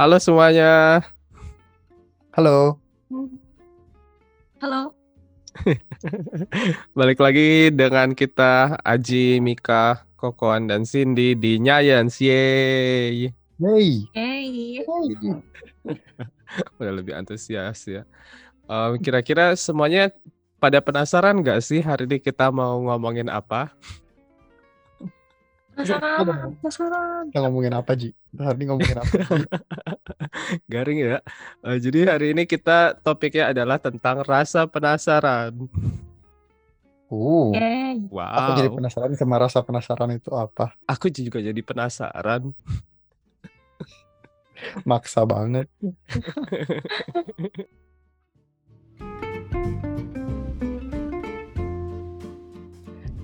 Halo semuanya. Halo. Halo. Balik lagi dengan kita Aji, Mika, Kokoan, dan Cindy di Nyayans. Yeay. Yeay. Hey. Udah lebih antusias ya. Um, kira-kira semuanya pada penasaran nggak sih hari ini kita mau ngomongin apa? Penasaran, penasaran. Kita ngomongin apa, Ji? Hari ini ngomongin apa? Garing ya. Uh, jadi hari ini kita topiknya adalah tentang rasa penasaran. Uh, Yeay. aku jadi Wow. penasaran sama rasa penasaran itu apa. Aku juga jadi penasaran. Maksa banget.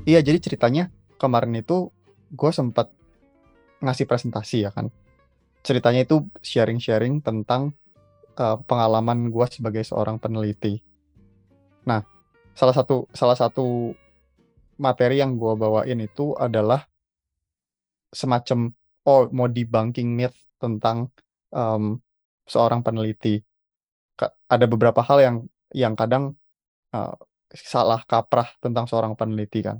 Iya, jadi ceritanya kemarin itu gue sempat ngasih presentasi ya kan. Ceritanya itu sharing-sharing tentang eh, pengalaman gue sebagai seorang peneliti. Nah, salah satu salah satu materi yang gue bawain itu adalah semacam oh mau debunking myth tentang em, seorang peneliti. Ada beberapa hal yang yang kadang eh, salah kaprah tentang seorang peneliti kan.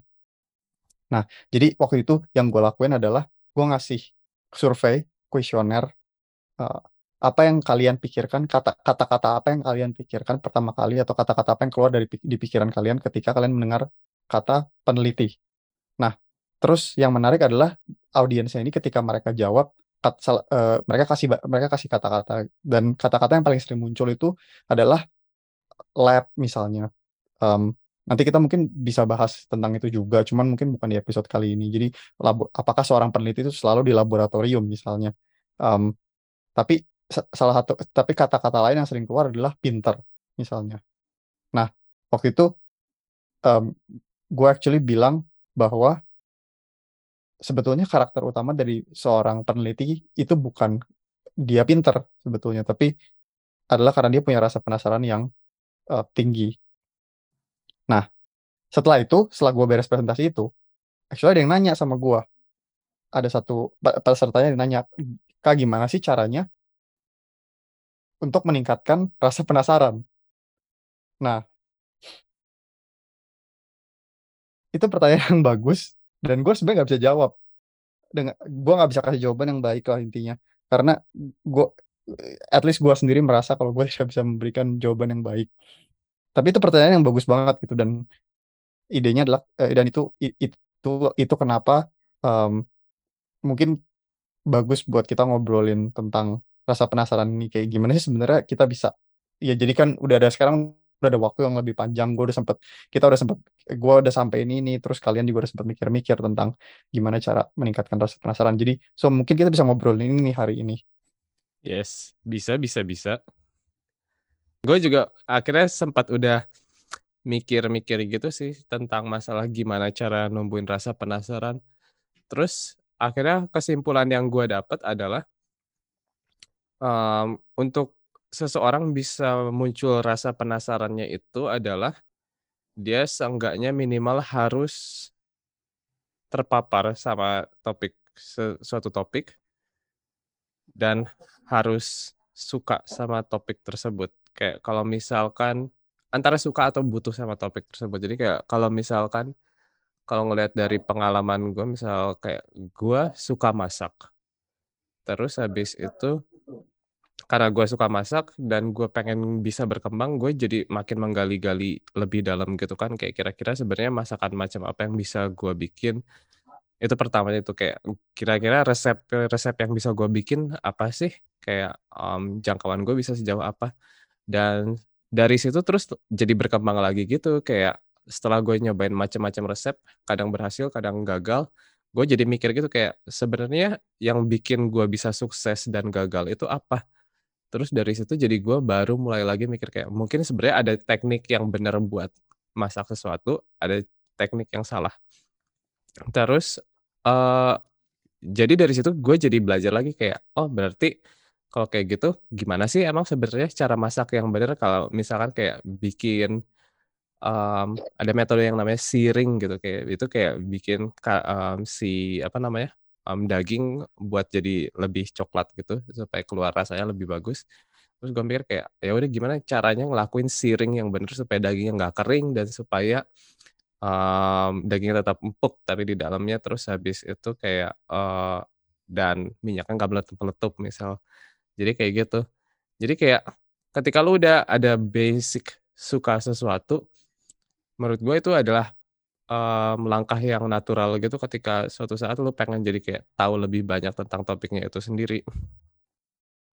Nah, jadi waktu itu yang gue lakuin adalah gue ngasih survei, kuesioner, eh, apa yang kalian pikirkan, kata- kata-kata apa yang kalian pikirkan pertama kali atau kata-kata apa yang keluar dari di pikiran kalian ketika kalian mendengar kata peneliti. Nah, terus yang menarik adalah audiensnya ini ketika mereka jawab, kat- eh, mereka kasih mereka kasih kata-kata dan kata-kata yang paling sering muncul itu adalah lab misalnya. Em, nanti kita mungkin bisa bahas tentang itu juga, cuman mungkin bukan di episode kali ini. Jadi, labo- apakah seorang peneliti itu selalu di laboratorium misalnya? Em, tapi sa- salah satu, tapi kata-kata lain yang sering keluar adalah pinter misalnya. Nah, waktu itu gue actually bilang bahwa sebetulnya karakter utama dari seorang peneliti itu bukan dia pinter sebetulnya, tapi adalah karena dia punya rasa penasaran yang eh, tinggi. Nah, setelah itu, setelah gue beres presentasi itu, actually ada yang nanya sama gue. Ada satu pe- pesertanya yang nanya, Kak gimana sih caranya untuk meningkatkan rasa penasaran? Nah, itu pertanyaan yang bagus dan gue sebenarnya nggak bisa jawab. Gue nggak bisa kasih jawaban yang baik lah intinya. Karena gue, at least gue sendiri merasa kalau gue bisa memberikan jawaban yang baik. Tapi itu pertanyaan yang bagus banget gitu dan idenya adalah eh, dan itu itu itu kenapa em, mungkin bagus buat kita ngobrolin tentang rasa penasaran ini kayak gimana sih sebenarnya kita bisa ya jadi kan udah ada sekarang udah ada waktu yang lebih panjang gue udah sempet kita udah sempet gue udah sampai ini ini terus kalian juga udah sempet mikir-mikir tentang gimana cara meningkatkan rasa penasaran jadi so mungkin kita bisa ngobrolin ini hari ini Yes, bisa, bisa, bisa. Gue juga akhirnya sempat udah mikir-mikir gitu sih tentang masalah gimana cara numbuhin rasa penasaran. Terus akhirnya kesimpulan yang gue dapat adalah em, untuk seseorang bisa muncul rasa penasarannya itu adalah dia seenggaknya minimal harus terpapar sama topik suatu topik dan harus suka sama topik tersebut. Kayak kalau misalkan antara suka atau butuh sama topik tersebut. Jadi kayak kalau misalkan kalau ngelihat dari pengalaman gue misal kayak gue suka masak. Terus habis itu karena gue suka masak dan gue pengen bisa berkembang, gue jadi makin menggali-gali lebih dalam gitu kan kayak kira-kira sebenarnya masakan macam apa yang bisa gue bikin. Itu pertamanya itu kayak kira-kira resep resep yang bisa gue bikin apa sih? Kayak em, jangkauan gue bisa sejauh apa? Dan dari situ terus jadi berkembang lagi gitu kayak setelah gue nyobain macam-macam resep, kadang berhasil, kadang gagal. Gue jadi mikir gitu kayak sebenarnya yang bikin gue bisa sukses dan gagal itu apa? Terus dari situ jadi gue baru mulai lagi mikir kayak mungkin sebenarnya ada teknik yang benar buat masak sesuatu, ada teknik yang salah. Terus eh jadi dari situ gue jadi belajar lagi kayak oh berarti kalau kayak gitu gimana sih emang sebenarnya cara masak yang benar kalau misalkan kayak bikin em, ada metode yang namanya searing gitu kayak itu kayak bikin em, si apa namanya um, daging buat jadi lebih coklat gitu supaya keluar rasanya lebih bagus. Terus gue mikir kayak ya udah gimana caranya ngelakuin searing yang bener supaya dagingnya nggak kering dan supaya um, dagingnya tetap empuk tapi di dalamnya terus habis itu kayak uh, dan minyaknya nggak meletup-meletup misal. Jadi kayak gitu. Jadi kayak ketika lu udah ada basic suka sesuatu, menurut gue itu adalah um, langkah yang natural gitu ketika suatu saat lu pengen jadi kayak tahu lebih banyak tentang topiknya itu sendiri.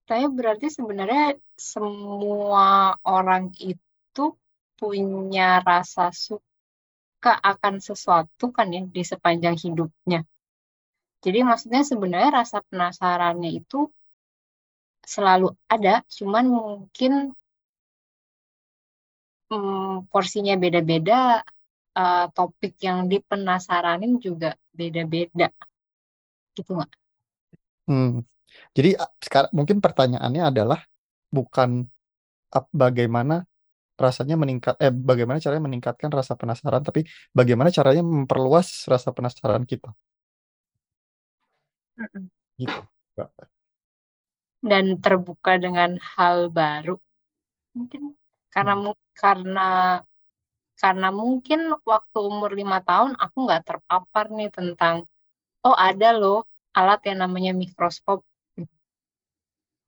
Saya berarti sebenarnya semua orang itu punya rasa suka akan sesuatu kan ya di sepanjang hidupnya. Jadi maksudnya sebenarnya rasa penasarannya itu selalu ada, cuman mungkin hmm, porsinya beda-beda, uh, topik yang dipenasaranin juga beda-beda. Gitu nggak? Hmm. Jadi sekarang mungkin pertanyaannya adalah bukan bagaimana rasanya meningkat eh bagaimana caranya meningkatkan rasa penasaran tapi bagaimana caranya memperluas rasa penasaran kita. Gitu. Dan terbuka dengan hal baru. Mungkin karena hmm. karena karena mungkin waktu umur lima tahun aku nggak terpapar nih tentang oh ada loh alat yang namanya mikroskop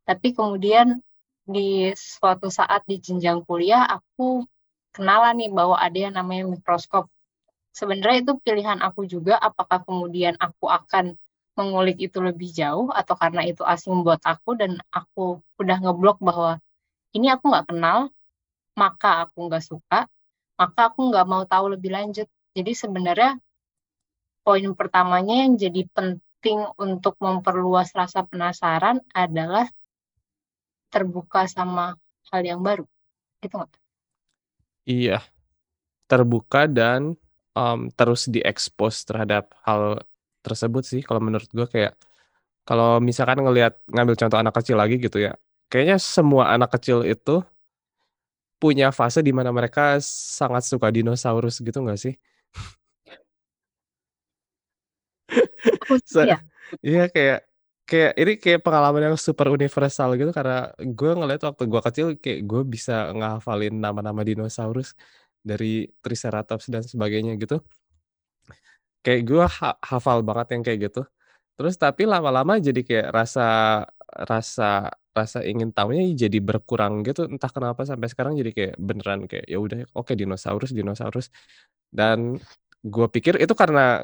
tapi kemudian di suatu saat di jenjang kuliah aku kenalan nih bahwa ada yang namanya mikroskop. Sebenarnya itu pilihan aku juga apakah kemudian aku akan mengulik itu lebih jauh atau karena itu asing buat aku dan aku udah ngeblok bahwa ini aku nggak kenal, maka aku nggak suka, maka aku nggak mau tahu lebih lanjut. Jadi sebenarnya poin pertamanya yang jadi penting untuk memperluas rasa penasaran adalah terbuka sama hal yang baru, gitu nggak? Iya, terbuka dan, um, terus diekspos terhadap hal tersebut sih kalau menurut gue kayak, kalau misalkan ngelihat ngambil contoh anak kecil lagi gitu ya, kayaknya semua anak kecil itu punya fase di mana mereka sangat suka dinosaurus gitu nggak sih? iya. Iya kayak kayak ini kayak pengalaman yang super universal gitu karena gue ngeliat waktu gue kecil kayak gue bisa ngehafalin nama-nama dinosaurus dari Triceratops dan sebagainya gitu. Kayak gue ha hafal banget yang kayak gitu. Terus tapi lama-lama jadi kayak rasa rasa rasa ingin tahunya jadi berkurang gitu entah kenapa sampai sekarang jadi kayak beneran kayak ya udah oke dinosaurus dinosaurus. Dan gue pikir itu karena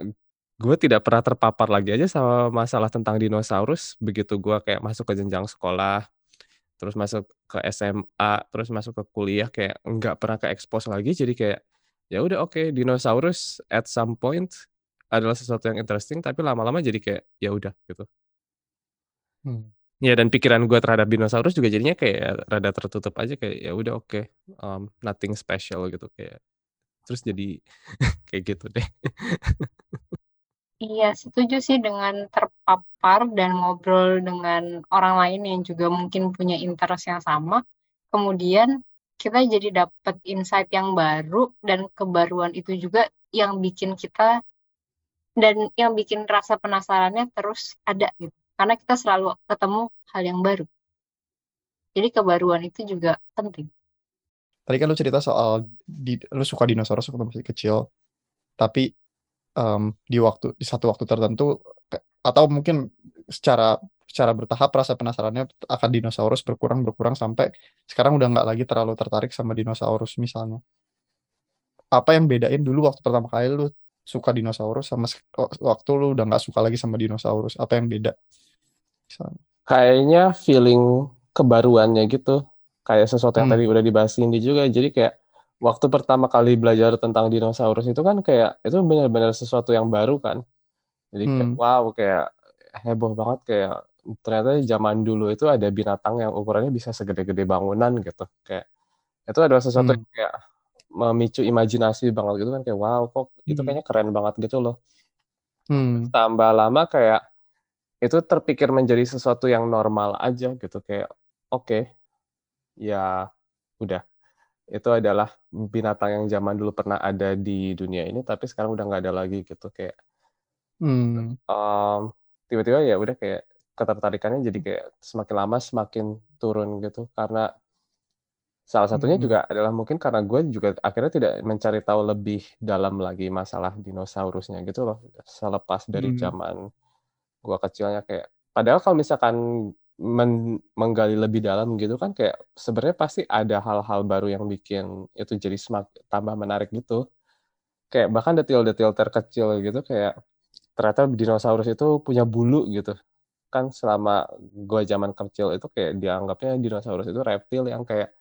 gue tidak pernah terpapar lagi aja sama masalah tentang dinosaurus. Begitu gue kayak masuk ke jenjang sekolah terus masuk ke SMA terus masuk ke kuliah kayak nggak pernah ke expose lagi. Jadi kayak ya udah oke okay, dinosaurus at some point adalah sesuatu yang interesting tapi lama-lama jadi kayak ya udah gitu hmm. ya dan pikiran gue terhadap dinosaurus juga jadinya kayak rada tertutup aja kayak ya udah oke okay, um, nothing special gitu kayak terus jadi kayak gitu deh Iya, setuju sih dengan terpapar dan ngobrol dengan orang lain yang juga mungkin punya interest yang sama. Kemudian kita jadi dapat insight yang baru dan kebaruan itu juga yang bikin kita dan yang bikin rasa penasarannya terus ada gitu. Karena kita selalu ketemu hal yang baru. Jadi kebaruan itu juga penting. Tadi kan lu cerita soal di, lu suka dinosaurus waktu masih kecil, tapi um, di waktu di satu waktu tertentu atau mungkin secara secara bertahap rasa penasarannya akan dinosaurus berkurang berkurang sampai sekarang udah nggak lagi terlalu tertarik sama dinosaurus misalnya. Apa yang bedain dulu waktu pertama kali lu suka dinosaurus sama waktu lu udah nggak suka lagi sama dinosaurus? Apa yang beda? Misalnya. Kayaknya feeling kebaruannya gitu. Kayak sesuatu yang hmm. tadi udah dibahas ini juga. Jadi kayak waktu pertama kali belajar tentang dinosaurus itu kan kayak itu benar-benar sesuatu yang baru kan. Jadi kayak, hmm. wow kayak heboh banget kayak ternyata zaman dulu itu ada binatang yang ukurannya bisa segede-gede bangunan gitu. Kayak itu adalah sesuatu hmm. yang kayak memicu imajinasi banget gitu kan kayak wow kok hmm. itu kayaknya keren banget gitu loh. Hmm. Tambah lama kayak itu terpikir menjadi sesuatu yang normal aja gitu kayak oke okay, ya udah itu adalah binatang yang zaman dulu pernah ada di dunia ini tapi sekarang udah nggak ada lagi gitu kayak hmm. um, tiba-tiba ya udah kayak ketertarikannya jadi kayak semakin lama semakin turun gitu karena salah satunya Mhm. juga adalah mungkin karena gue juga akhirnya tidak mencari tahu lebih dalam lagi masalah dinosaurusnya gitu loh selepas dari Hmm. zaman gue kecilnya kayak padahal kalau misalkan men menggali lebih dalam gitu kan kayak sebenarnya pasti ada hal-hal baru yang bikin itu jadi semak tambah menarik gitu. Kayak bahkan detail-detail terkecil gitu kayak ternyata dinosaurus itu punya bulu gitu. Kan selama gue zaman kecil itu kayak dianggapnya dinosaurus itu reptil yang kayak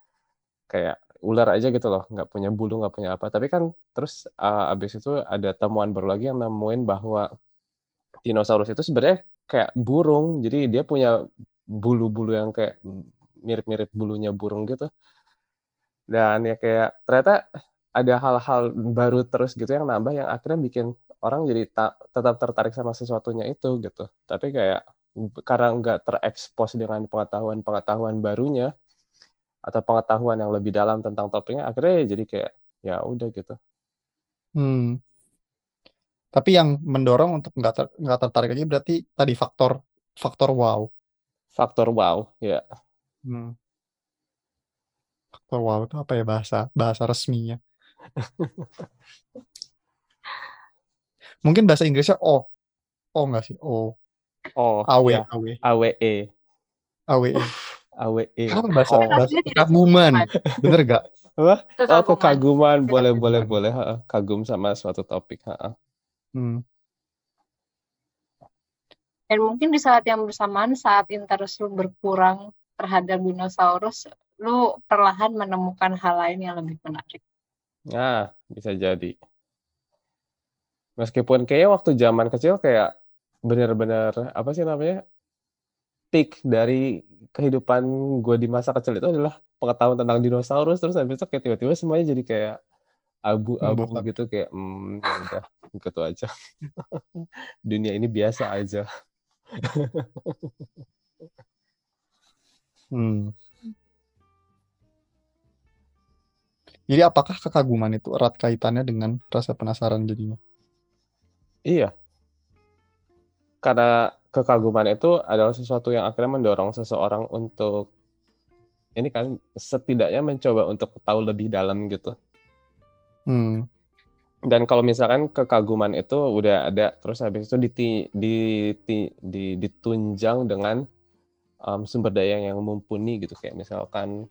kayak ular aja gitu loh, nggak punya bulu, nggak punya apa. Tapi kan terus, eee, habis itu ada temuan baru lagi yang nemuin bahwa dinosaurus itu sebenarnya kayak burung. Jadi dia punya bulu-bulu yang kayak mirip-mirip bulunya burung gitu. Dan ya kayak ternyata ada hal-hal baru terus gitu yang nambah yang akhirnya bikin orang jadi ta tetap tertarik sama sesuatunya itu gitu. Tapi kayak karena nggak terekspos dengan pengetahuan-pengetahuan barunya atau pengetahuan yang lebih dalam tentang topiknya, akhirnya ya jadi kayak, ya udah gitu. Hmm. Tapi yang mendorong untuk nggak ter nggak tertarik lagi berarti tadi faktor faktor wow. Faktor wow, ya. Hmm. Faktor wow itu apa ya bahasa bahasa resminya? Mungkin bahasa Inggrisnya O. O nggak sih? O. Oh, AW ya. AW. AWE. AWE. AWE. Apa bahasa Oh. bahasa kekaguman, bener nggak? Apa? Oh, Kekaguman. kekaguman. Boleh boleh Kekaguman. boleh, heeh. Kagum sama suatu topik, heeh. Hmm. Dan mungkin di saat yang bersamaan, saat interest lu berkurang terhadap dinosaurus, lu perlahan menemukan hal lain yang lebih menarik. Nah, bisa jadi. Meskipun kayaknya waktu zaman kecil kayak bener-bener, apa sih namanya, peak dari kehidupan gue di masa kecil itu adalah pengetahuan tentang dinosaurus, terus habis itu kayak tiba-tiba semuanya jadi kayak abu-abu gitu, kayak, mmm, ya udah gitu aja. Dunia ini biasa aja. Hmm. Jadi apakah kekaguman itu erat kaitannya dengan rasa penasaran jadinya? Iya. Karena kekaguman itu adalah sesuatu yang akhirnya mendorong seseorang untuk ini kan, setidaknya mencoba untuk tahu lebih dalam gitu. Hmm. Dan kalau misalkan kekaguman itu udah ada, terus habis itu diti diti di ditunjang dengan, mmm, sumber daya yang mumpuni gitu, kayak misalkan,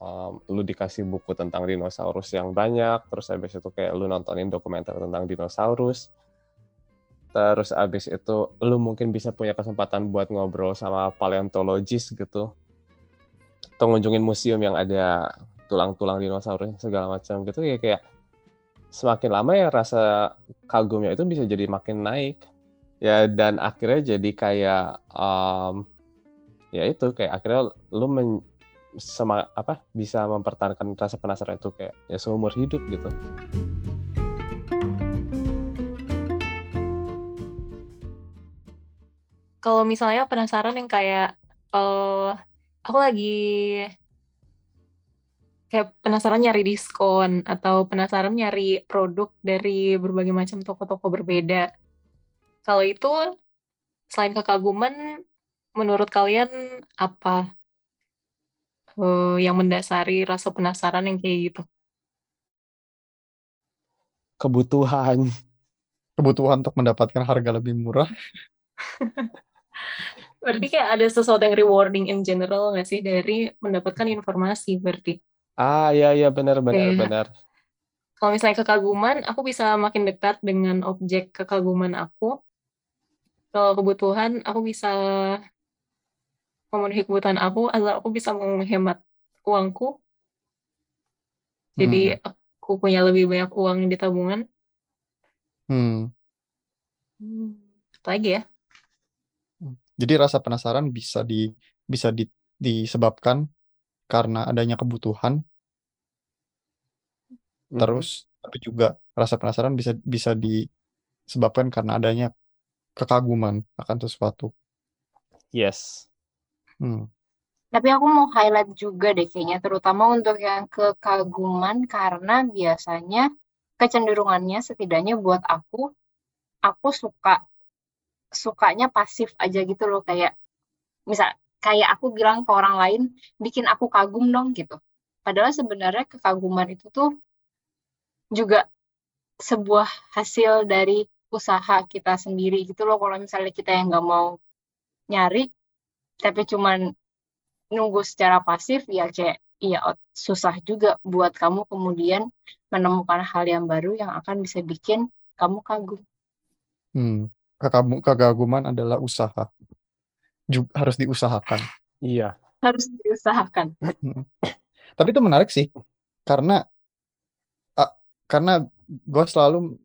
mmm, lu dikasih buku tentang dinosaurus yang banyak, terus habis itu kayak lu nontonin dokumenter tentang dinosaurus. Terus habis itu lu mungkin bisa punya kesempatan buat ngobrol sama paleontologis gitu. Atau ngunjungin museum yang ada tulang-tulang dinosaurus segala macam gitu, ya kayak semakin lama ya rasa kagumnya itu bisa jadi makin naik. Ya dan akhirnya jadi kayak, mmm, ya itu, kayak akhirnya lu men sema apa, bisa mempertahankan rasa penasaran itu kayak ya seumur hidup gitu. Kalau misalnya penasaran yang kayak, eee, aku lagi kayak penasaran nyari diskon atau penasaran nyari produk dari berbagai macam toko-toko berbeda. Kalau itu selain kekaguman, menurut kalian apa? Eee, yang mendasari rasa penasaran yang kayak gitu? Kebutuhan. Kebutuhan untuk mendapatkan harga lebih murah. Berarti kayak ada sesuatu yang rewarding in general nggak sih dari mendapatkan informasi berarti? Ah, iya iya, benar benar Kayak benar. kalau misalnya kekaguman, aku bisa makin dekat dengan objek kekaguman aku. Kalau kebutuhan, aku bisa memenuhi kebutuhan aku agar aku bisa menghemat uangku. Jadi Hmm. aku punya lebih banyak uang di tabungan. Hmm. Mmm, apalagi ya? Jadi rasa penasaran bisa di bisa di disebabkan karena adanya kebutuhan. Mhm. Terus tapi juga rasa penasaran bisa bisa disebabkan karena adanya kekaguman akan sesuatu. Yes. Hmm. Tapi aku mau highlight juga deh kayaknya, terutama untuk yang kekaguman karena biasanya kecenderungannya setidaknya buat aku, aku suka sukanya pasif aja gitu loh kayak misal kayak aku bilang ke orang lain bikin aku kagum dong gitu padahal sebenarnya kekaguman itu tuh juga sebuah hasil dari usaha kita sendiri gitu loh kalau misalnya kita yang nggak mau nyari tapi cuman nunggu secara pasif ya kayak iya susah juga buat kamu kemudian menemukan hal yang baru yang akan bisa bikin kamu kagum. Hmm. Kekamu- Kekaguman adalah usaha. Juga harus diusahakan. Iya. Harus diusahakan. Tapi itu menarik sih, karena uh, karena gue selalu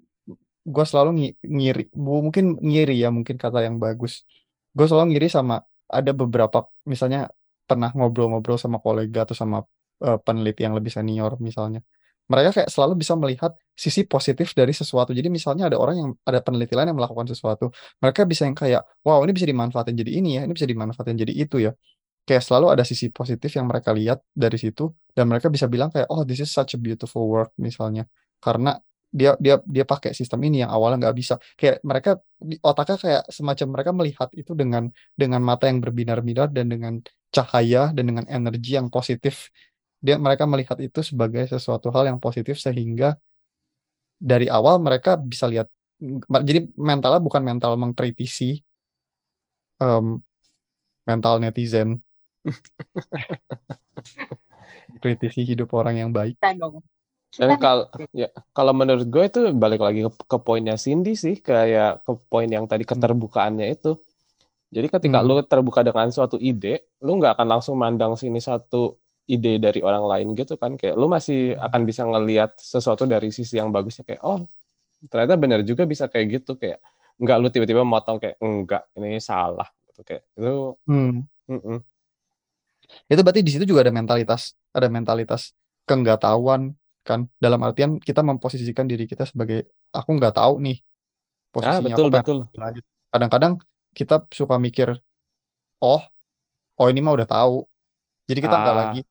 gue selalu ngi- ngiri, bu- mungkin ngiri ya mungkin kata yang bagus. Gue selalu ngiri sama ada beberapa misalnya pernah ngobrol-ngobrol sama kolega atau sama uh, peneliti yang lebih senior misalnya. Mereka kayak selalu bisa melihat sisi positif dari sesuatu. Jadi misalnya ada orang yang ada peneliti lain yang melakukan sesuatu, mereka bisa yang kayak, wow ini bisa dimanfaatin jadi ini ya, ini bisa dimanfaatin jadi itu ya. Kayak selalu ada sisi positif yang mereka lihat dari situ dan mereka bisa bilang kayak, oh this is such a beautiful work misalnya, karena dia dia dia pakai sistem ini yang awalnya nggak bisa. Kayak mereka otaknya kayak semacam mereka melihat itu dengan dengan mata yang berbinar-binar dan dengan cahaya dan dengan energi yang positif dia mereka melihat itu sebagai sesuatu hal yang positif sehingga dari awal mereka bisa lihat jadi mentalnya bukan mental mengkritisi um, mental netizen kritisi hidup orang yang baik. Dan kalau ya kalau menurut gue itu balik lagi ke, ke poinnya Cindy sih kayak ke poin yang tadi keterbukaannya itu. Jadi ketika Hmm. lu terbuka dengan suatu ide, lu nggak akan langsung mandang sini satu ide dari orang lain gitu kan kayak lu masih akan bisa ngelihat sesuatu dari sisi yang bagusnya kayak oh ternyata benar juga bisa kayak gitu kayak nggak lu tiba-tiba motong kayak enggak ini salah gitu kayak itu Hmm. mm-mm. itu berarti di situ juga ada mentalitas ada mentalitas keenggaktahuan kan dalam artian kita memposisikan diri kita sebagai aku nggak tahu nih ah posisinya betul aku pengen betul. kadang-kadang kita suka mikir oh oh ini mah udah tahu. Jadi kita nggak ah. lagi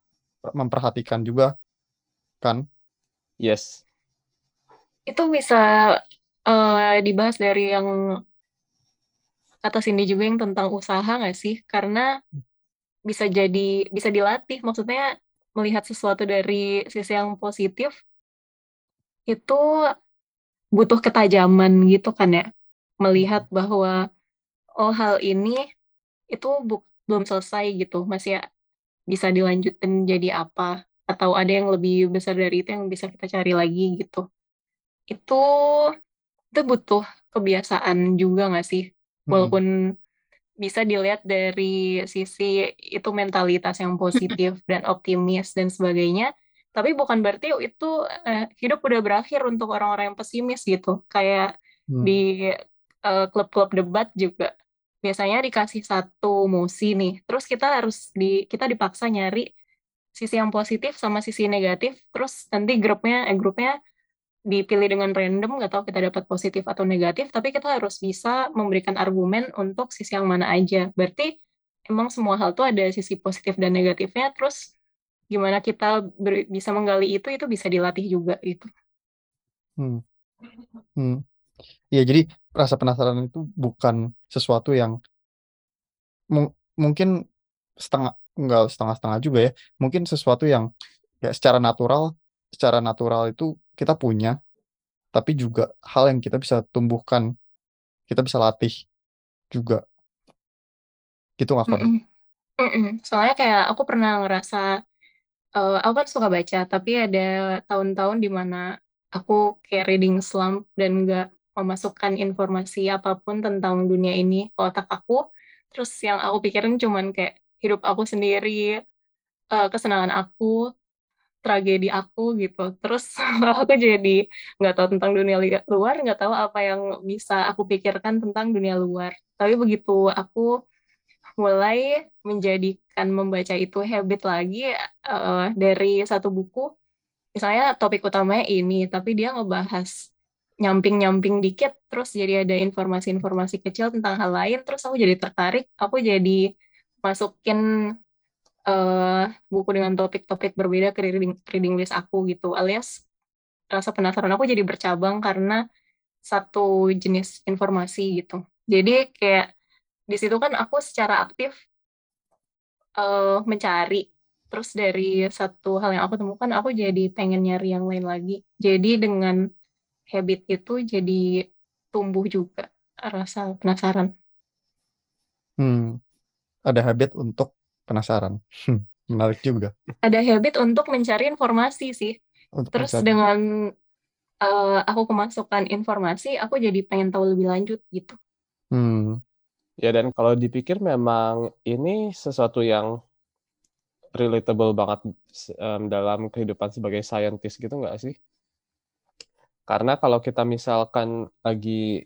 memperhatikan juga kan yes Itu bisa eh, dibahas dari yang kata Cindy juga yang tentang usaha nggak sih? Karena bisa jadi bisa dilatih. Maksudnya melihat sesuatu dari sisi yang positif itu butuh ketajaman gitu kan ya. Melihat bahwa oh hal ini itu bu- belum selesai gitu, masih bisa dilanjutin jadi apa atau ada yang lebih besar dari itu yang bisa kita cari lagi gitu. Itu itu butuh kebiasaan juga nggak sih? Mm-mm. Walaupun bisa dilihat dari sisi itu mentalitas yang positif dan optimis dan sebagainya, tapi bukan berarti itu eh, hidup udah berakhir untuk orang-orang yang pesimis gitu. Kayak Hmm. di eh, klub-klub debat juga biasanya dikasih satu musi nih, terus kita harus di kita dipaksa nyari sisi yang positif sama sisi negatif, terus nanti grupnya eh, grupnya dipilih dengan random, nggak tahu kita dapat positif atau negatif, tapi kita harus bisa memberikan argumen untuk sisi yang mana aja. Berarti emang semua hal tuh ada sisi positif dan negatifnya, terus gimana kita ber- bisa menggali itu, itu bisa dilatih juga gitu. Hmm. Hmm. Ya, jadi rasa penasaran itu bukan sesuatu yang mung- mungkin setengah enggak setengah-setengah juga ya. Mungkin sesuatu yang ya secara natural, secara natural itu kita punya, tapi juga hal yang kita bisa tumbuhkan, kita bisa latih juga. Gitu nggak? Mm-mm. Mm-mm. Soalnya kayak aku pernah ngerasa, eh, aku kan suka baca, tapi ada tahun-tahun di mana aku kayak reading slump dan nggak memasukkan informasi apa pun tentang dunia ini ke otak aku. Terus yang aku pikirin cuman kayak hidup aku sendiri, eh, kesenangan aku, tragedi aku gitu. Terus aku jadi nggak tahu tentang dunia luar, nggak tahu apa yang bisa aku pikirkan tentang dunia luar. Tapi begitu aku mulai menjadikan membaca itu habit lagi eh, dari satu buku, misalnya topik utamanya ini, tapi dia ngebahas nyamping-nyamping dikit, terus jadi ada informasi-informasi kecil tentang hal lain, terus aku jadi tertarik, aku jadi masukin eh, buku dengan topik-topik berbeda ke reading, reading list aku gitu, alias rasa penasaran aku jadi bercabang karena satu jenis informasi gitu. Jadi kayak di situ kan aku secara aktif uh, mencari. Terus dari satu hal yang aku temukan, aku jadi pengen nyari yang lain lagi. Jadi dengan habit itu jadi tumbuh juga rasa penasaran. Hmm. Ada habit untuk penasaran. Hmm, menarik juga. Ada habit untuk mencari informasi sih. Untuk Terus mencari. dengan uh, aku kemasukan informasi, aku jadi pengen tahu lebih lanjut gitu. Hmm. Ya dan kalau dipikir memang ini sesuatu yang relatable banget um, dalam kehidupan sebagai scientist gitu nggak sih? Karena kalau kita misalkan lagi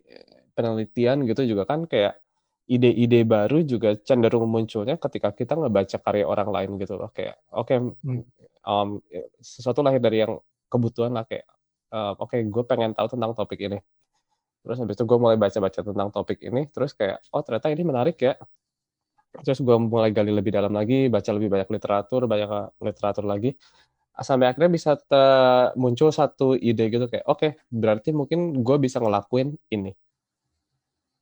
penelitian gitu juga kan kayak ide-ide baru juga cenderung munculnya ketika kita ngebaca karya orang lain gitu loh. Kayak oke okay, um, sesuatu lahir dari yang kebutuhan lah kayak uh, oke okay, gue pengen tahu tentang topik ini. Terus habis itu gue mulai baca-baca tentang topik ini terus kayak oh ternyata ini menarik ya. Terus gue mulai gali lebih dalam lagi baca lebih banyak literatur banyak literatur lagi sampai akhirnya bisa muncul satu ide gitu kayak oke okay, berarti mungkin gue bisa ngelakuin ini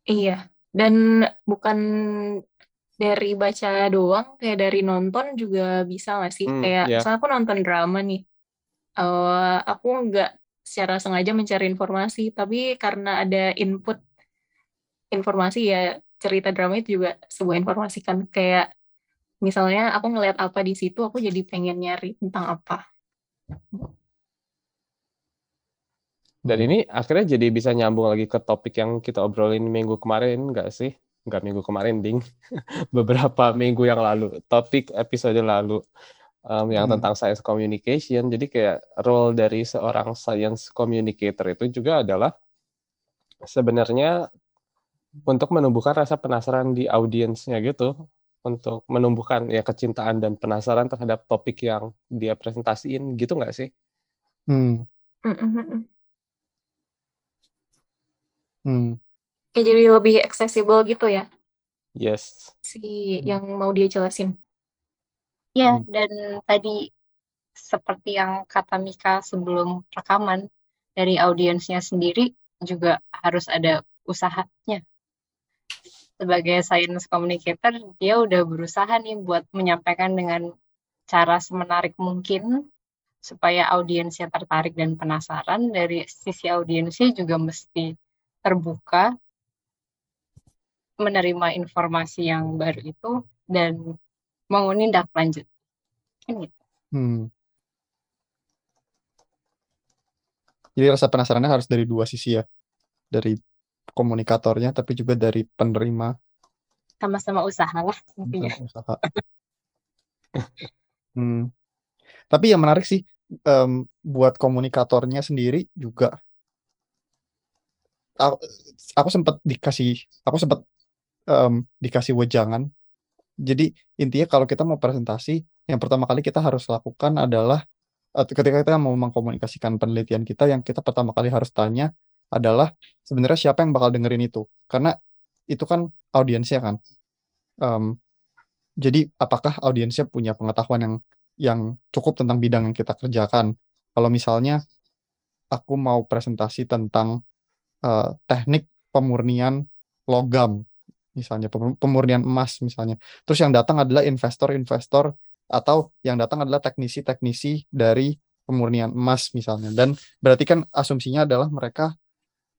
iya dan bukan dari baca doang kayak dari nonton juga bisa nggak sih hmm, kayak yeah. misalnya aku nonton drama nih uh, aku nggak secara sengaja mencari informasi tapi karena ada input informasi ya cerita drama itu juga sebuah informasi kan kayak misalnya aku ngelihat apa di situ aku jadi pengen nyari tentang apa. Dan ini akhirnya jadi bisa nyambung lagi ke topik yang kita obrolin minggu kemarin nggak sih? Nggak minggu kemarin ding. Beberapa minggu yang lalu topik episode lalu um, yang hmm. tentang science communication. Jadi kayak role dari seorang science communicator itu juga adalah sebenarnya untuk menumbuhkan rasa penasaran di audiensnya gitu untuk menumbuhkan ya kecintaan dan penasaran terhadap topik yang dia presentasiin gitu nggak sih? Hmm. Hmm. Kayak jadi lebih accessible gitu ya? Yes. Si yang mau dia jelasin. Ya, hmm. dan tadi seperti yang kata Mika sebelum rekaman dari audiensnya sendiri juga harus ada usahanya sebagai science communicator dia udah berusaha nih buat menyampaikan dengan cara semenarik mungkin supaya audiensnya tertarik dan penasaran dari sisi audiensnya juga mesti terbuka menerima informasi yang baru itu dan mau nindak lanjut gitu. Hmm. Jadi rasa penasarannya harus dari dua sisi ya, dari komunikatornya tapi juga dari penerima. Sama-sama usaha lah intinya. Usaha. Hmm. tapi yang menarik sih um, buat komunikatornya sendiri juga. Aku, aku sempat dikasih aku sempat um, dikasih wejangan. Jadi intinya kalau kita mau presentasi yang pertama kali kita harus lakukan adalah ketika kita mau mengkomunikasikan penelitian kita yang kita pertama kali harus tanya adalah sebenarnya siapa yang bakal dengerin itu. Karena itu kan audiensnya kan. Um, jadi apakah audiensnya punya pengetahuan yang yang cukup tentang bidang yang kita kerjakan? Kalau misalnya aku mau presentasi tentang uh, teknik pemurnian logam misalnya pemurnian emas misalnya. Terus yang datang adalah investor-investor atau yang datang adalah teknisi-teknisi dari pemurnian emas misalnya. Dan berarti kan asumsinya adalah mereka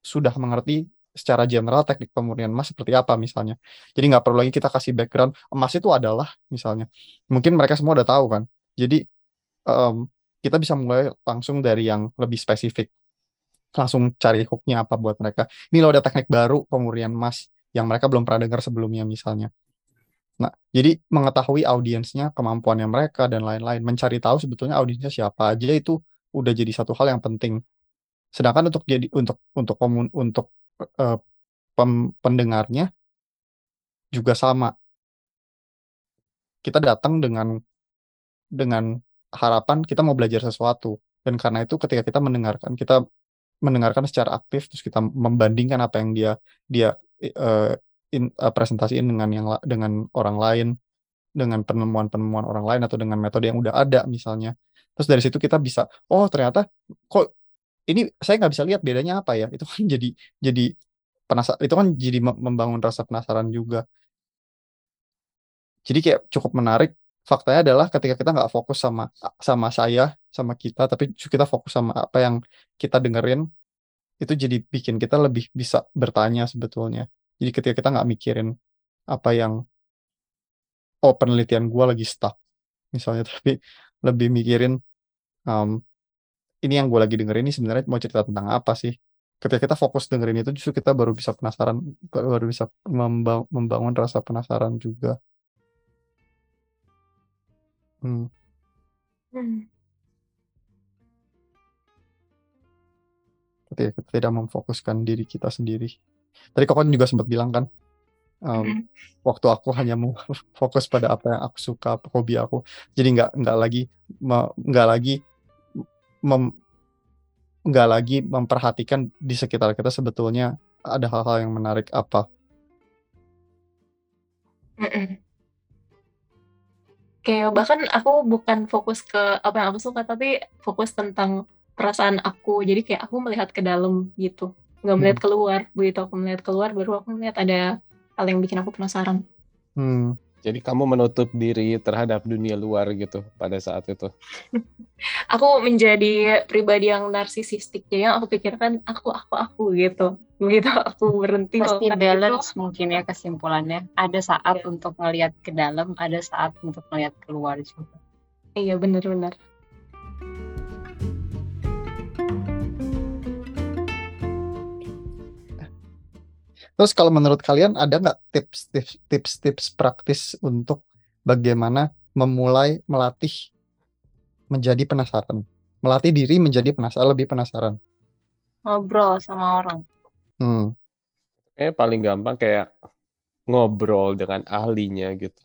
sudah mengerti secara general teknik pemurnian emas seperti apa misalnya. Jadi nggak perlu lagi kita kasih background emas itu adalah misalnya. Mungkin mereka semua udah tahu kan. Jadi um, kita bisa mulai langsung dari yang lebih spesifik. Langsung cari hooknya apa buat mereka. Ini loh ada teknik baru pemurnian emas yang mereka belum pernah dengar sebelumnya misalnya. Nah, jadi mengetahui audiensnya, kemampuannya mereka dan lain-lain, mencari tahu sebetulnya audiensnya siapa aja itu udah jadi satu hal yang penting Sedangkan untuk jadi untuk untuk komun untuk uh, pem, pendengarnya juga sama. Kita datang dengan dengan harapan kita mau belajar sesuatu dan karena itu ketika kita mendengarkan kita mendengarkan secara aktif terus kita membandingkan apa yang dia dia uh, in, uh, presentasiin dengan yang dengan orang lain dengan penemuan-penemuan orang lain atau dengan metode yang udah ada misalnya terus dari situ kita bisa oh ternyata kok ini saya nggak bisa lihat bedanya apa ya itu kan jadi jadi penasa itu kan jadi me membangun rasa penasaran juga. Jadi kayak cukup menarik, faktanya adalah ketika kita nggak fokus sama sama saya, sama kita, tapi kita fokus sama apa yang kita dengerin, itu jadi bikin kita lebih bisa bertanya sebetulnya. Jadi ketika kita nggak mikirin apa yang oh penelitian gue lagi stuck misalnya, tapi lebih mikirin, um, ini yang gue lagi dengerin ini sebenarnya mau cerita tentang apa sih? Ketika kita fokus dengerin itu justru kita baru bisa penasaran, baru bisa memba membangun rasa penasaran juga. Hmm. Hmm. Ketika kita tidak memfokuskan diri kita sendiri. Tadi Kokon juga sempat bilang kan, um, waktu aku hanya mau fokus pada apa yang aku suka, hobi aku. Jadi nggak nggak lagi nggak lagi mem nggak lagi memperhatikan di sekitar kita sebetulnya ada hal-hal yang menarik apa. Mhm. Kayak bahkan aku bukan fokus ke apa yang aku suka, tapi fokus tentang perasaan aku. Jadi kayak aku melihat ke dalam gitu, nggak melihat Hmm. keluar. Begitu aku melihat keluar, baru aku melihat ada hal yang bikin aku penasaran. Hmm. Jadi kamu menutup diri terhadap dunia luar gitu pada saat itu? Aku menjadi pribadi yang narsisistik, jadi yang aku pikirkan aku aku aku gitu. Begitu aku berhenti Mesti melakukan itu balance mungkin ya kesimpulannya. Ada saat Iya. untuk ngelihat ke dalam, ada saat untuk ngelihat keluar juga. Iya, bener Terus kalau menurut kalian ada nggak tips-tips tips-tips praktis untuk bagaimana memulai melatih menjadi penasaran? Melatih diri menjadi penasaran, lebih penasaran. Ngobrol sama orang. Hmm. Kayaknya paling gampang kayak ngobrol dengan ahlinya gitu.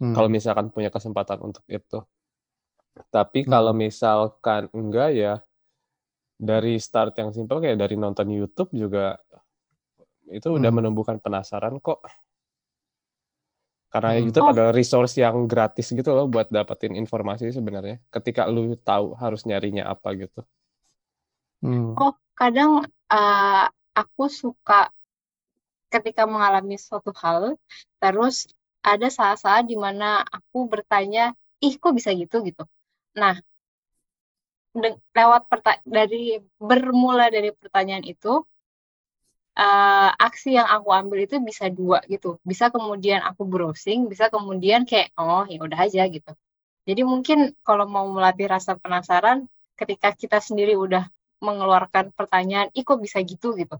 Kalau Hmm. misalkan punya kesempatan untuk itu. Tapi kalau Hmm. misalkan enggak ya dari start yang simpel kayak dari nonton YouTube juga itu udah Hmm. menumbuhkan penasaran kok. Karena Hmm. YouTube Oh. adalah resource yang gratis gitu loh buat dapetin informasi sebenarnya. Ketika lu tahu harus nyarinya apa gitu. Hmm. Oh, kadang uh, aku suka ketika mengalami suatu hal, terus ada saat-saat di mana aku bertanya, ih kok bisa gitu gitu. Nah, lewat perta- dari bermula dari pertanyaan itu, uh, aksi yang aku ambil itu bisa dua gitu. Bisa kemudian aku browsing, bisa kemudian kayak oh ya udah aja gitu. Jadi mungkin kalau mau melatih rasa penasaran, ketika kita sendiri udah mengeluarkan pertanyaan, ih kok bisa gitu gitu.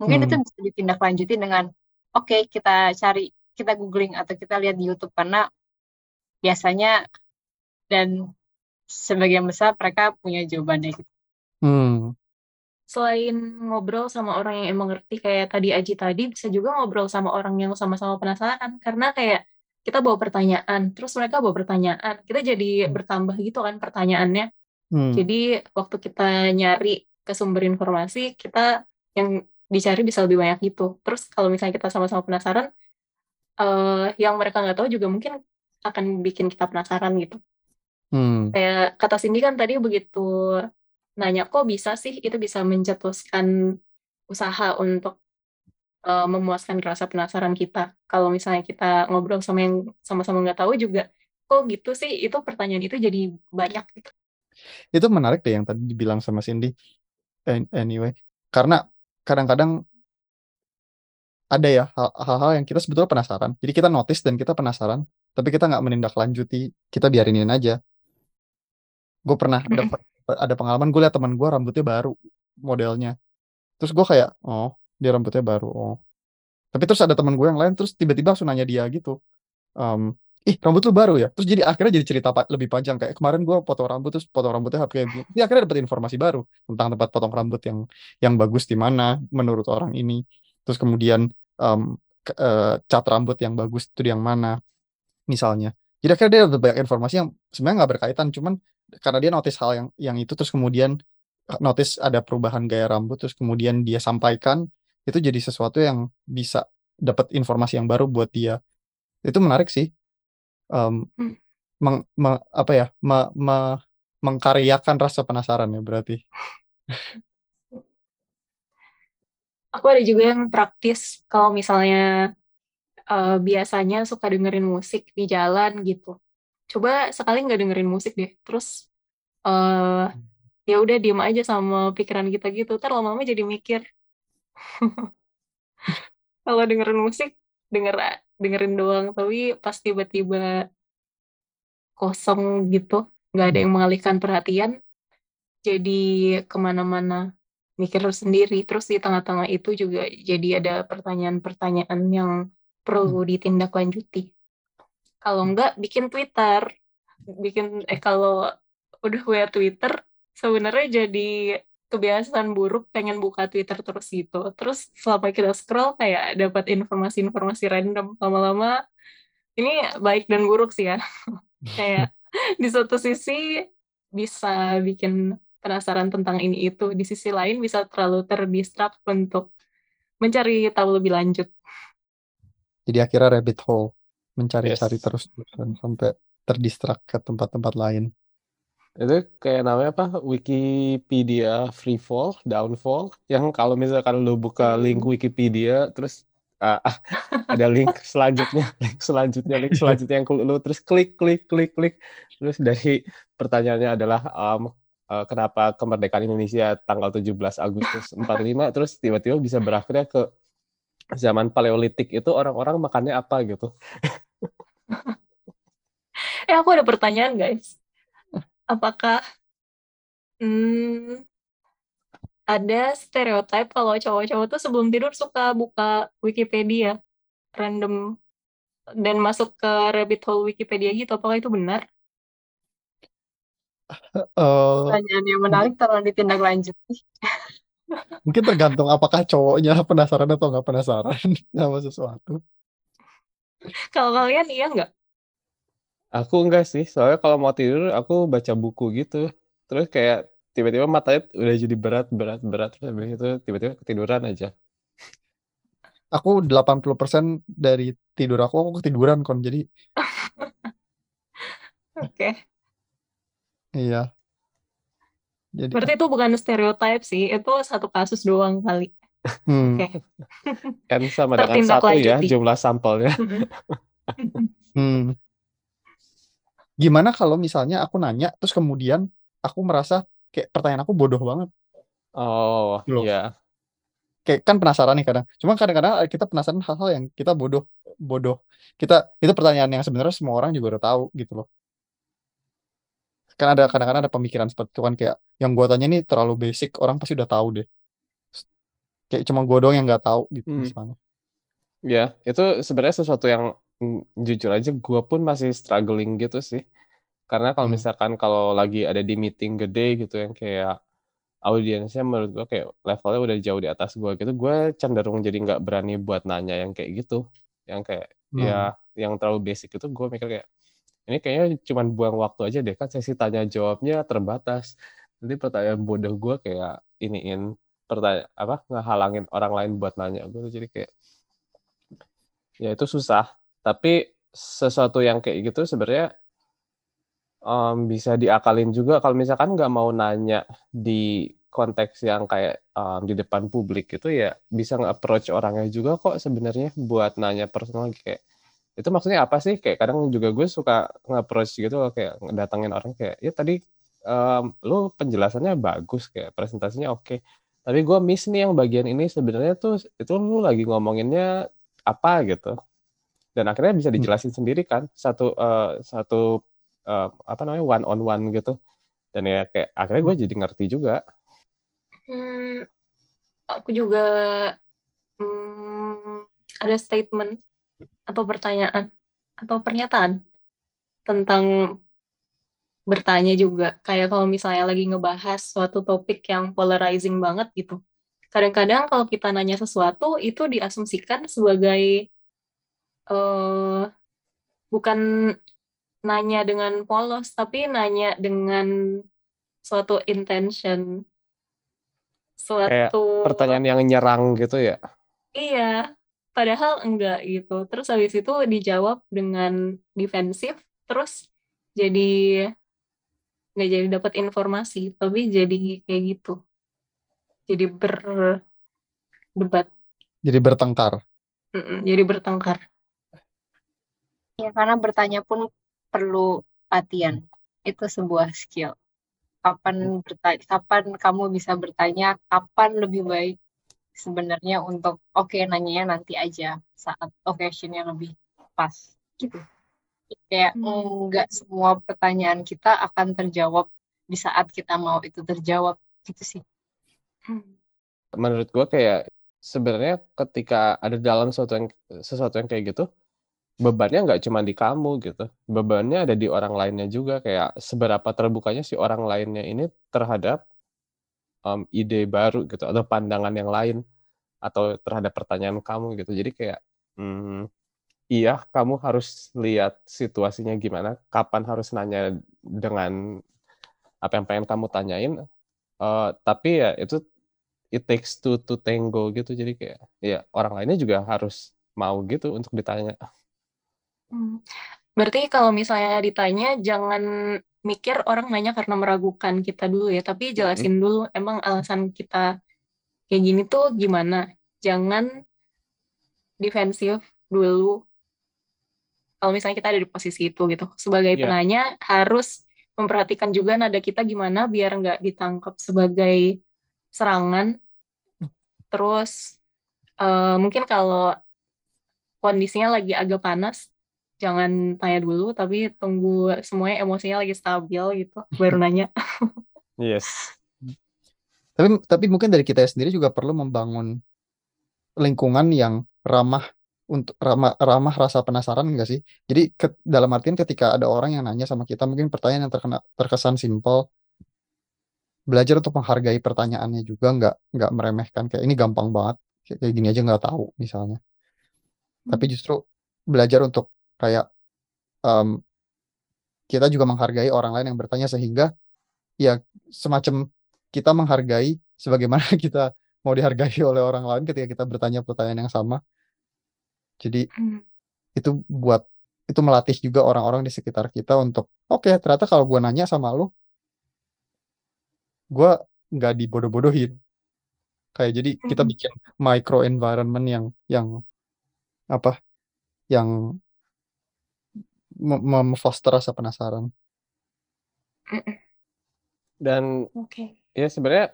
Mungkin itu Hmm. bisa ditindaklanjuti dengan oke kita cari, kita googling atau kita lihat di YouTube karena biasanya dan sebagian besar mereka punya jawabannya gitu. Hmm. Selain ngobrol sama orang yang emang ngerti kayak tadi Aji tadi, bisa juga ngobrol sama orang yang sama-sama penasaran. Karena kayak kita bawa pertanyaan, terus mereka bawa pertanyaan. Kita jadi Hmm. bertambah gitu kan pertanyaannya. Hmm. Jadi waktu kita nyari ke sumber informasi, kita yang dicari bisa lebih banyak gitu. Terus kalau misalnya kita sama-sama penasaran, eh, yang mereka nggak tahu juga mungkin akan bikin kita penasaran gitu. Hmm. Kayak kata Cindy kan tadi begitu nanya kok bisa sih itu bisa mencetuskan usaha untuk eh, memuaskan rasa penasaran kita. Kalau misalnya kita ngobrol sama yang sama-sama nggak tahu juga, kok gitu sih? Itu pertanyaan itu jadi banyak gitu. Itu menarik deh yang tadi dibilang sama Cindy. An- Anyway, karena kadang-kadang ada ya hal- hal-hal yang kita sebetulnya penasaran. Jadi kita notice dan kita penasaran, tapi kita nggak menindaklanjuti. Kita biarinin aja. Gue pernah Mm-mm. Ada pengalaman gue liat teman gue rambutnya baru modelnya. Terus gue kayak, oh dia rambutnya baru. Oh. Tapi terus ada teman gue yang lain terus tiba-tiba langsung nanya dia gitu. Em, ih rambut lu baru ya? Terus jadi akhirnya jadi cerita lebih panjang kayak kemarin gue potong rambut terus potong rambutnya kayak. Dia akhirnya dapat informasi baru tentang tempat potong rambut yang yang bagus di mana menurut orang ini. Terus kemudian em, ke- eh, cat rambut yang bagus itu yang mana misalnya. Jadi akhirnya dia dapat banyak informasi yang sebenarnya nggak berkaitan, cuman karena dia notice hal yang yang itu terus kemudian eh, notice ada perubahan gaya rambut terus kemudian dia sampaikan itu jadi sesuatu yang bisa dapat informasi yang baru buat dia. Itu menarik sih. Hmm. meng- me- apa ya? me- me- mengkaryakan rasa penasaran ya berarti. Aku ada juga yang praktis kalau misalnya uh, biasanya suka dengerin musik di jalan gitu. Coba sekali nggak dengerin musik deh, terus uh, ya udah diem aja sama pikiran kita gitu. Ntar lama-lama jadi mikir. kalau dengerin musik denger dengerin doang, tapi pas tiba-tiba kosong gitu, nggak ada yang mengalihkan perhatian, jadi ke mana-mana mikir sendiri. Terus di tengah-tengah itu juga jadi ada pertanyaan-pertanyaan yang perlu hmm. ditindaklanjuti. Kalau enggak bikin Twitter, bikin eh kalau udah WA Twitter sebenarnya jadi kebiasaan buruk pengen buka Twitter terus gitu. Terus selama kita scroll kayak dapat informasi-informasi random lama-lama ini baik dan buruk sih ya. kayak di satu sisi bisa bikin penasaran tentang ini itu. Di sisi lain bisa terlalu terdistrak untuk mencari tahu lebih lanjut. Jadi akhirnya rabbit hole mencari-cari yes. terus sampai terdistrak ke tempat-tempat lain. Itu kayak namanya apa? Wikipedia free fall, downfall. Yang kalau misalkan lu buka link hmm. Wikipedia terus uh, ada link selanjutnya, link selanjutnya, link selanjutnya yang lu terus klik klik klik klik terus dari pertanyaannya adalah um, uh, kenapa kemerdekaan Indonesia tanggal 17 Agustus 45 terus tiba-tiba bisa berakhirnya ke zaman paleolitik itu orang-orang makannya apa gitu. eh aku ada pertanyaan guys. Apakah hmm, ada stereotip kalau cowok-cowok tuh sebelum tidur suka buka Wikipedia random dan masuk ke rabbit hole Wikipedia gitu apakah itu benar? Uh, Pertanyaan yang menarik tolong ditindaklanjuti. Mungkin tergantung apakah cowoknya penasaran atau nggak penasaran sama sesuatu. Kalau kalian iya nggak? Aku enggak sih, soalnya kalau mau tidur aku baca buku gitu. Terus kayak tiba-tiba matanya udah jadi berat, berat, berat. Terus habis itu tiba-tiba ketiduran aja. Aku 80% dari tidur aku, aku ketiduran kon. Jadi Oke. Iya. Jadi Berarti itu bukan stereotip sih, itu satu kasus doang kali. Hmm. Oke. Kan sama dengan satu ya jumlah sampelnya. hmm. Gimana kalau misalnya aku nanya terus kemudian aku merasa kayak pertanyaan aku bodoh banget. Oh, iya. Kayak kan penasaran nih kadang. Cuma kadang-kadang kita penasaran hal-hal yang kita bodoh bodoh. Kita itu pertanyaan yang sebenarnya semua orang juga udah tahu gitu loh kan ada kadang-kadang ada pemikiran seperti itu kan kayak yang gua tanya ini terlalu basic orang pasti udah tahu deh kayak cuma gua doang yang nggak tahu gitu hmm. misalnya ya itu sebenarnya sesuatu yang mm, jujur aja gua pun masih struggling gitu sih karena kalau hmm. misalkan kalau lagi ada di meeting gede gitu yang kayak audiensnya menurut gua kayak levelnya udah jauh di atas gua gitu gua cenderung jadi nggak berani buat nanya yang kayak gitu yang kayak ya hmm. ya yang terlalu basic itu gua mikir kayak ini kayaknya cuma buang waktu aja deh kan sesi tanya jawabnya terbatas. Nanti pertanyaan bodoh gue kayak iniin pertanyaan apa ngehalangin orang lain buat nanya gue jadi kayak ya itu susah. Tapi sesuatu yang kayak gitu sebenarnya um, bisa diakalin juga. Kalau misalkan nggak mau nanya di konteks yang kayak um, di depan publik itu ya bisa nge-approach orangnya juga kok sebenarnya buat nanya personal. Kayak itu maksudnya apa sih kayak kadang juga gue suka nge-approach gitu loh, kayak ngedatengin orang kayak ya tadi um, lu penjelasannya bagus kayak presentasinya oke tapi gue miss nih yang bagian ini sebenarnya tuh itu lu lagi ngomonginnya apa gitu dan akhirnya bisa hmm. dijelasin hmm. sendiri kan satu uh, satu uh, apa namanya one on one gitu dan ya kayak akhirnya gue jadi ngerti juga hmm, aku juga hmm, ada statement atau pertanyaan atau pernyataan tentang bertanya juga. Kayak kalau misalnya lagi ngebahas suatu topik yang polarizing banget gitu. Kadang-kadang kalau kita nanya sesuatu itu diasumsikan sebagai uh, bukan nanya dengan polos tapi nanya dengan suatu intention. Suatu kayak pertanyaan yang nyerang gitu ya? Iya padahal enggak gitu terus habis itu dijawab dengan defensif terus jadi nggak jadi dapat informasi tapi jadi kayak gitu jadi ber debat. Jadi bertengkar. Mm-mm, jadi bertengkar. Ya, karena bertanya pun perlu latihan. Itu sebuah skill. Kapan bertanya, kapan kamu bisa bertanya, kapan lebih baik sebenarnya untuk oke okay, nanyanya nanti aja saat occasionnya lebih pas gitu. Kayak Hmm. enggak semua pertanyaan kita akan terjawab di saat kita mau itu terjawab gitu sih. Hmm. Menurut gue kayak sebenarnya ketika ada dalam sesuatu yang sesuatu yang kayak gitu bebannya nggak cuma di kamu gitu bebannya ada di orang lainnya juga kayak seberapa terbukanya si orang lainnya ini terhadap um, ide baru gitu atau pandangan yang lain atau terhadap pertanyaan kamu gitu. Jadi kayak hmm, iya kamu harus lihat situasinya gimana kapan harus nanya dengan apa yang pengen kamu tanyain. Uh, tapi ya itu it takes two to tango gitu. Jadi kayak ya orang lainnya juga harus mau gitu untuk ditanya. Hmm. Berarti kalau misalnya ditanya jangan mikir orang nanya karena meragukan kita dulu ya, tapi jelasin dulu emang alasan kita kayak gini tuh gimana. Jangan defensif dulu. Kalau misalnya kita ada di posisi itu gitu. Sebagai Iya. penanya harus memperhatikan juga nada kita gimana biar nggak ditangkap sebagai serangan. Terus eh, mungkin kalau kondisinya lagi agak panas, jangan tanya dulu, tapi tunggu semuanya emosinya lagi stabil gitu, baru nanya. yes Tapi tapi mungkin dari kita sendiri juga perlu membangun lingkungan yang ramah untuk ramah ramah rasa penasaran enggak sih? Jadi ke- dalam artian ketika ada orang yang nanya sama kita mungkin pertanyaan yang terkena terkesan simpel belajar untuk menghargai pertanyaannya juga nggak nggak meremehkan kayak ini gampang banget kayak kayak gini aja nggak tahu misalnya. Tapi justru belajar untuk kayak em, kita juga menghargai orang lain yang bertanya sehingga ya semacam kita menghargai sebagaimana kita mau dihargai oleh orang lain ketika kita bertanya pertanyaan yang sama. Jadi Hmm. itu buat itu melatih juga orang-orang di sekitar kita untuk oke ternyata kalau gua nanya sama lu gua nggak dibodoh-bodohin kayak jadi kita Mhm. bikin micro environment yang yang apa yang memfoster rasa penasaran dan Oke. ya sebenarnya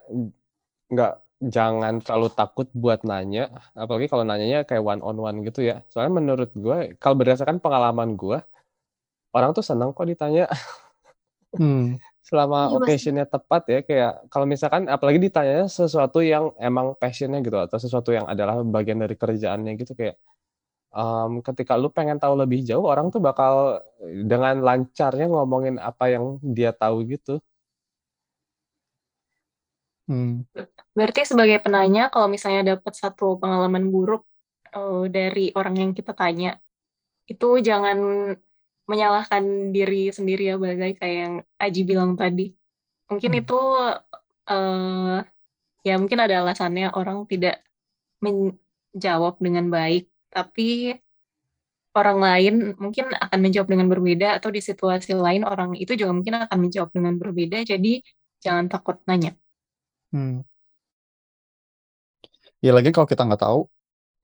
nggak jangan terlalu takut buat nanya apalagi kalau nanyanya kayak one on one gitu ya soalnya menurut gue kalau berdasarkan pengalaman gue orang tuh senang kok ditanya hmm. selama pasti. occasionnya tepat ya kayak kalau misalkan apalagi ditanya sesuatu yang emang passionnya gitu atau sesuatu yang adalah bagian dari kerjaannya gitu kayak em, ketika lu pengen tahu lebih jauh orang tuh bakal dengan lancarnya ngomongin apa yang dia tahu gitu Hmm. Berarti sebagai penanya, kalau misalnya dapat satu pengalaman buruk eh, dari orang yang kita tanya, itu jangan menyalahkan diri sendiri ya, balik kayak yang Aji bilang tadi. Mungkin Hmm. itu eh, ya mungkin ada alasannya orang tidak menjawab dengan baik, tapi orang lain mungkin akan menjawab dengan berbeda atau di situasi lain orang itu juga mungkin akan menjawab dengan berbeda, jadi jangan takut nanya. Hmm. Ya lagi kalau kita nggak tahu,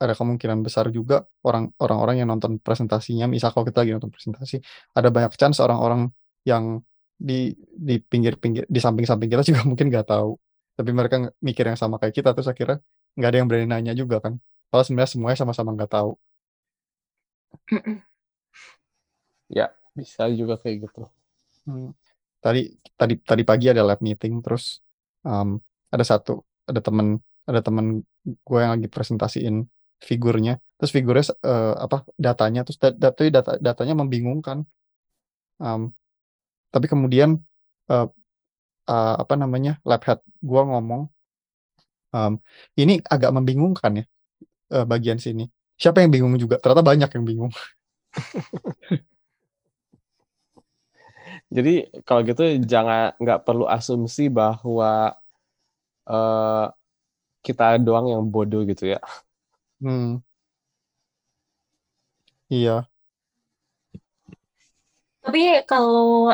ada kemungkinan besar juga orang orang-orang yang nonton presentasinya, misal kalau kita lagi nonton presentasi, ada banyak chance orang-orang yang di di pinggir-pinggir di samping-samping kita juga mungkin nggak tahu, tapi mereka mikir yang sama kayak kita terus akhirnya nggak ada yang berani nanya juga kan. Kalau sebenarnya semuanya sama-sama nggak tahu. ya bisa juga kayak gitu. Hmm. Tadi tadi tadi pagi ada lab meeting terus um, ada satu ada temen ada temen gue yang lagi presentasiin figurnya. Terus figurnya eh, apa datanya terus da- da- tapi data datanya membingungkan. Um, tapi kemudian eh, eh, apa namanya lab head gue ngomong um, ini agak membingungkan ya eh, bagian sini siapa yang bingung juga ternyata banyak yang bingung Jadi kalau gitu jangan nggak perlu asumsi bahwa eh, kita doang yang bodoh gitu ya. hmm. iya Tapi kalau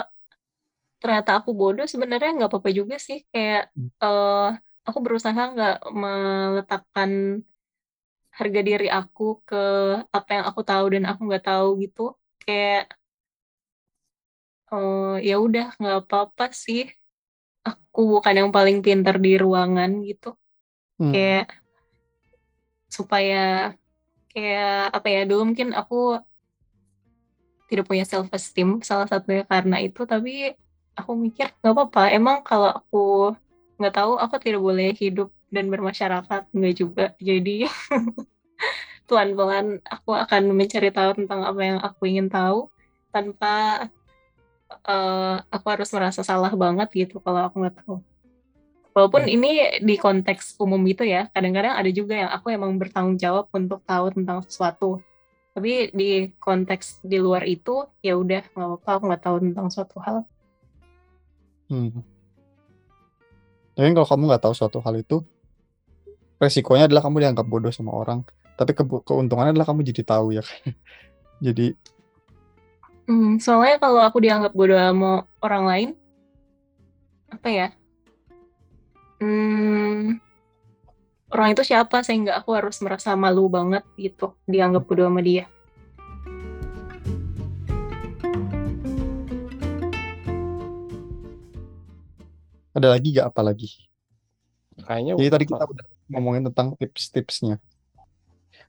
ternyata aku bodoh sebenarnya nggak apa-apa juga sih kayak Hmm. eh aku berusaha nggak meletakkan harga diri aku ke apa yang aku tahu dan aku nggak tahu gitu. Kayak eh ya udah nggak apa-apa sih. Aku bukan yang paling pintar di ruangan gitu. Hmm. Kayak supaya kayak apa ya dulu mungkin aku tidak punya self esteem salah satunya karena itu tapi aku mikir nggak apa-apa emang kalau aku nggak tahu aku tidak boleh hidup dan bermasyarakat nggak juga jadi pelan-pelan aku akan mencari tahu tentang apa yang aku ingin tahu tanpa uh, aku harus merasa salah banget gitu kalau aku nggak tahu walaupun Hmm. ini di konteks umum gitu ya kadang-kadang ada juga yang aku emang bertanggung jawab untuk tahu tentang sesuatu tapi di konteks di luar itu ya udah nggak apa-apa aku nggak tahu tentang suatu hal Hmm. Tapi kalau kamu nggak tahu suatu hal itu, resikonya adalah kamu dianggap bodoh sama orang. Tapi kebu- keuntungannya adalah kamu jadi tahu ya. jadi Hmm, soalnya kalau aku dianggap bodoh sama orang lain, apa ya? Hmm, orang itu siapa sehingga aku harus merasa malu banget gitu dianggap bodoh sama dia. ada lagi gak apa lagi? Kayaknya Jadi tadi kita udah ngomongin tentang tips-tipsnya.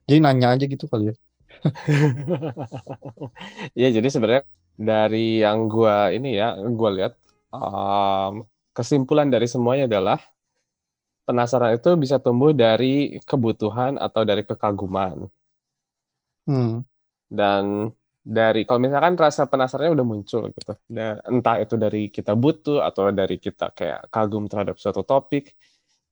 Jadi nanya aja gitu kali ya. ya jadi sebenarnya dari yang gua ini ya gua lihat um, kesimpulan dari semuanya adalah penasaran itu bisa tumbuh dari kebutuhan atau dari kekaguman Hmm. dan dari kalau misalkan rasa penasarannya udah muncul gitu dan entah itu dari kita butuh atau dari kita kayak kagum terhadap suatu topik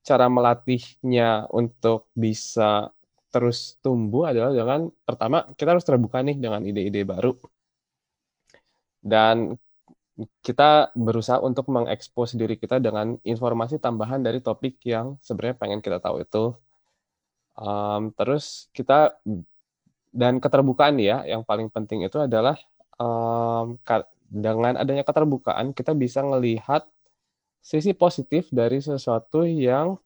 cara melatihnya untuk bisa terus tumbuh adalah dengan pertama kita harus terbuka nih dengan ide-ide baru. Dan kita berusaha untuk mengekspos diri kita dengan informasi tambahan dari topik yang sebenarnya pengen kita tahu itu. Um, terus kita dan keterbukaan ya yang paling penting itu adalah um, dengan adanya keterbukaan kita bisa melihat sisi positif dari sesuatu yang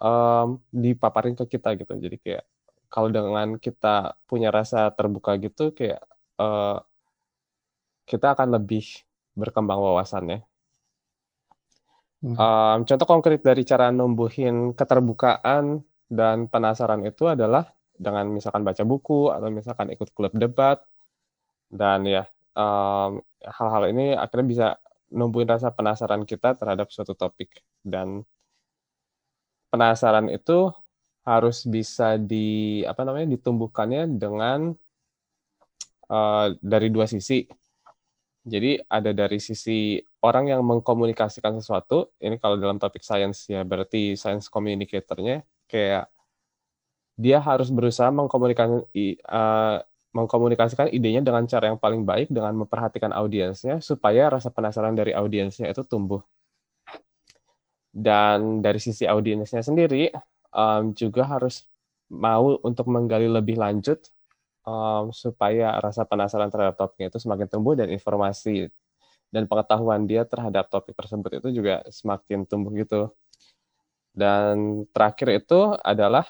um, dipaparin ke kita gitu. Jadi kayak kalau dengan kita punya rasa terbuka gitu kayak eh, kita akan lebih berkembang wawasannya. Hmm. Um, contoh konkret dari cara numbuhin keterbukaan dan penasaran itu adalah dengan misalkan baca buku atau misalkan ikut klub debat. Dan ya um, hal-hal ini akhirnya bisa numbuhin rasa penasaran kita terhadap suatu topik dan penasaran itu harus bisa di apa namanya ditumbuhkannya dengan uh, dari dua sisi. Jadi ada dari sisi orang yang mengkomunikasikan sesuatu, ini kalau dalam topik sains ya berarti science communicator-nya kayak dia harus berusaha mengkomunikasikan uh, mengkomunikasikan idenya dengan cara yang paling baik dengan memperhatikan audiensnya supaya rasa penasaran dari audiensnya itu tumbuh. Dan dari sisi audiensnya sendiri um, juga harus mau untuk menggali lebih lanjut um, supaya rasa penasaran terhadap topiknya itu semakin tumbuh dan informasi dan pengetahuan dia terhadap topik tersebut itu juga semakin tumbuh gitu. Dan terakhir itu adalah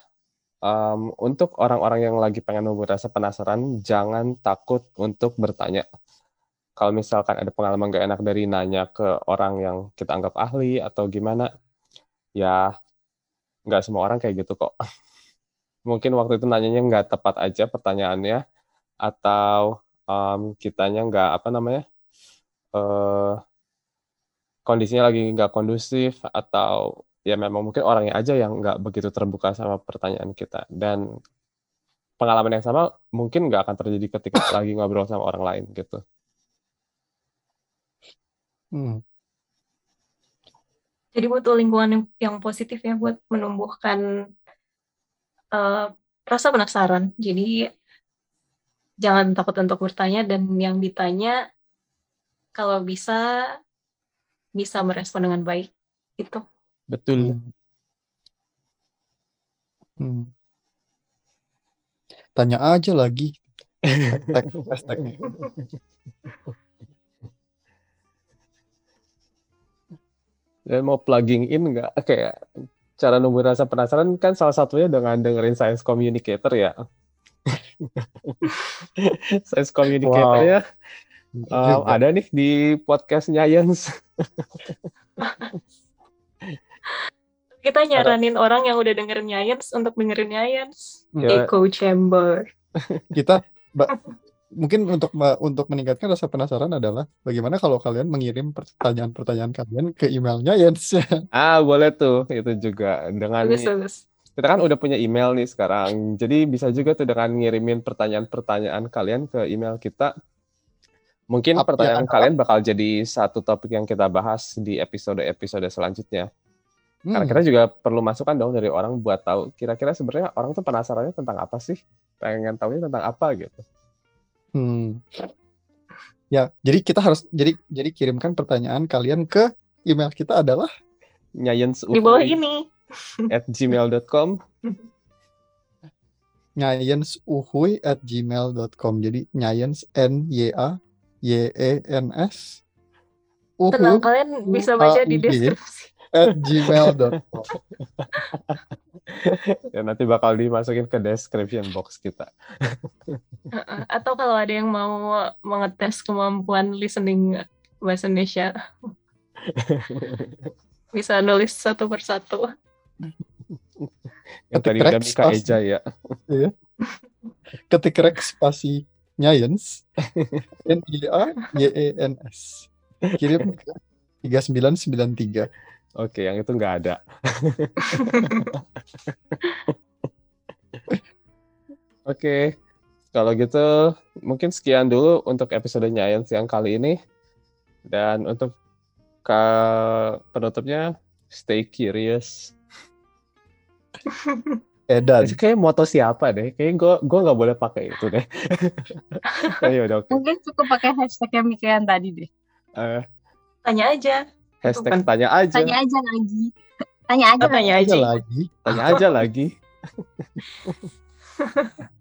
um, untuk orang-orang yang lagi pengen nunggu rasa penasaran, jangan takut untuk bertanya. Kalau misalkan ada pengalaman gak enak dari nanya ke orang yang kita anggap ahli atau gimana, ya nggak semua orang kayak gitu kok. Mungkin waktu itu nanyanya nggak tepat aja pertanyaannya, atau um, kitanya nggak apa namanya, uh, kondisinya lagi nggak kondusif, atau ya memang mungkin orangnya aja yang nggak begitu terbuka sama pertanyaan kita. Dan pengalaman yang sama mungkin nggak akan terjadi ketika lagi ngobrol sama orang lain gitu. Hmm. Jadi butuh lingkungan yang, yang positif ya buat menumbuhkan uh, rasa penasaran. Jadi jangan takut untuk bertanya dan yang ditanya kalau bisa bisa merespon dengan baik. Itu. Betul. Hmm. Tanya aja lagi. Hashtag, hashtag. Dan mau plugging in nggak kayak cara numbuhin rasa penasaran kan salah satunya dengan dengerin Science Communicator ya. Science Communicator Wow. ya um, juga. ada nih di podcastnya Jens. Kita nyaranin orang yang udah dengerin Nyayens untuk dengerin Nyayens. Ya. Echo Chamber. Kita ba- mungkin untuk untuk meningkatkan rasa penasaran adalah bagaimana kalau kalian mengirim pertanyaan-pertanyaan kalian ke emailnya Jens. Ah, boleh tuh. Itu juga dengan Bagus, bagus. kita kan udah punya email nih sekarang. Jadi bisa juga tuh dengan ngirimin pertanyaan-pertanyaan kalian ke email kita. Mungkin Apa- pertanyaan ya, kalian bakal jadi satu topik yang kita bahas di episode-episode selanjutnya. Karena Hmm. kita juga perlu masukan dong dari orang buat tahu kira-kira sebenarnya orang tuh penasarannya tentang apa sih? Pengen tahunya tentang apa gitu. Hmm. Ya, jadi kita harus jadi jadi kirimkan pertanyaan kalian ke email kita adalah Nyayens Di bawah ini. at gmail.com nyayensuhui at gmail.com jadi nyayens n y a y e n s Tenang, kalian bisa baca di deskripsi. At gmail.com ya nanti bakal dimasukin ke description box kita. Atau kalau ada yang mau mengetes kemampuan listening bahasa Indonesia, bisa nulis satu persatu. Yang Ketik tadi udah Rex Mika pasti. Eja ya. ketik rek spasi nyayens n y a y e n s kirim ke 3993 Oke, yang itu nggak ada. Oke, kalau gitu mungkin sekian dulu untuk episode Nyayens yang kali ini. Dan untuk ka- penutupnya, stay curious. edan Kayak moto siapa deh? Kayaknya gue gue nggak boleh pakai itu deh. Ayo udah oke. Mungkin cukup pakai hashtag yang Mika yang tadi deh. Eh, Tanya aja. Hashtag kan. tanya aja, Tanya aja lagi. Tanya aja tanya lagi. aja aja. lagi tanya aja lagi.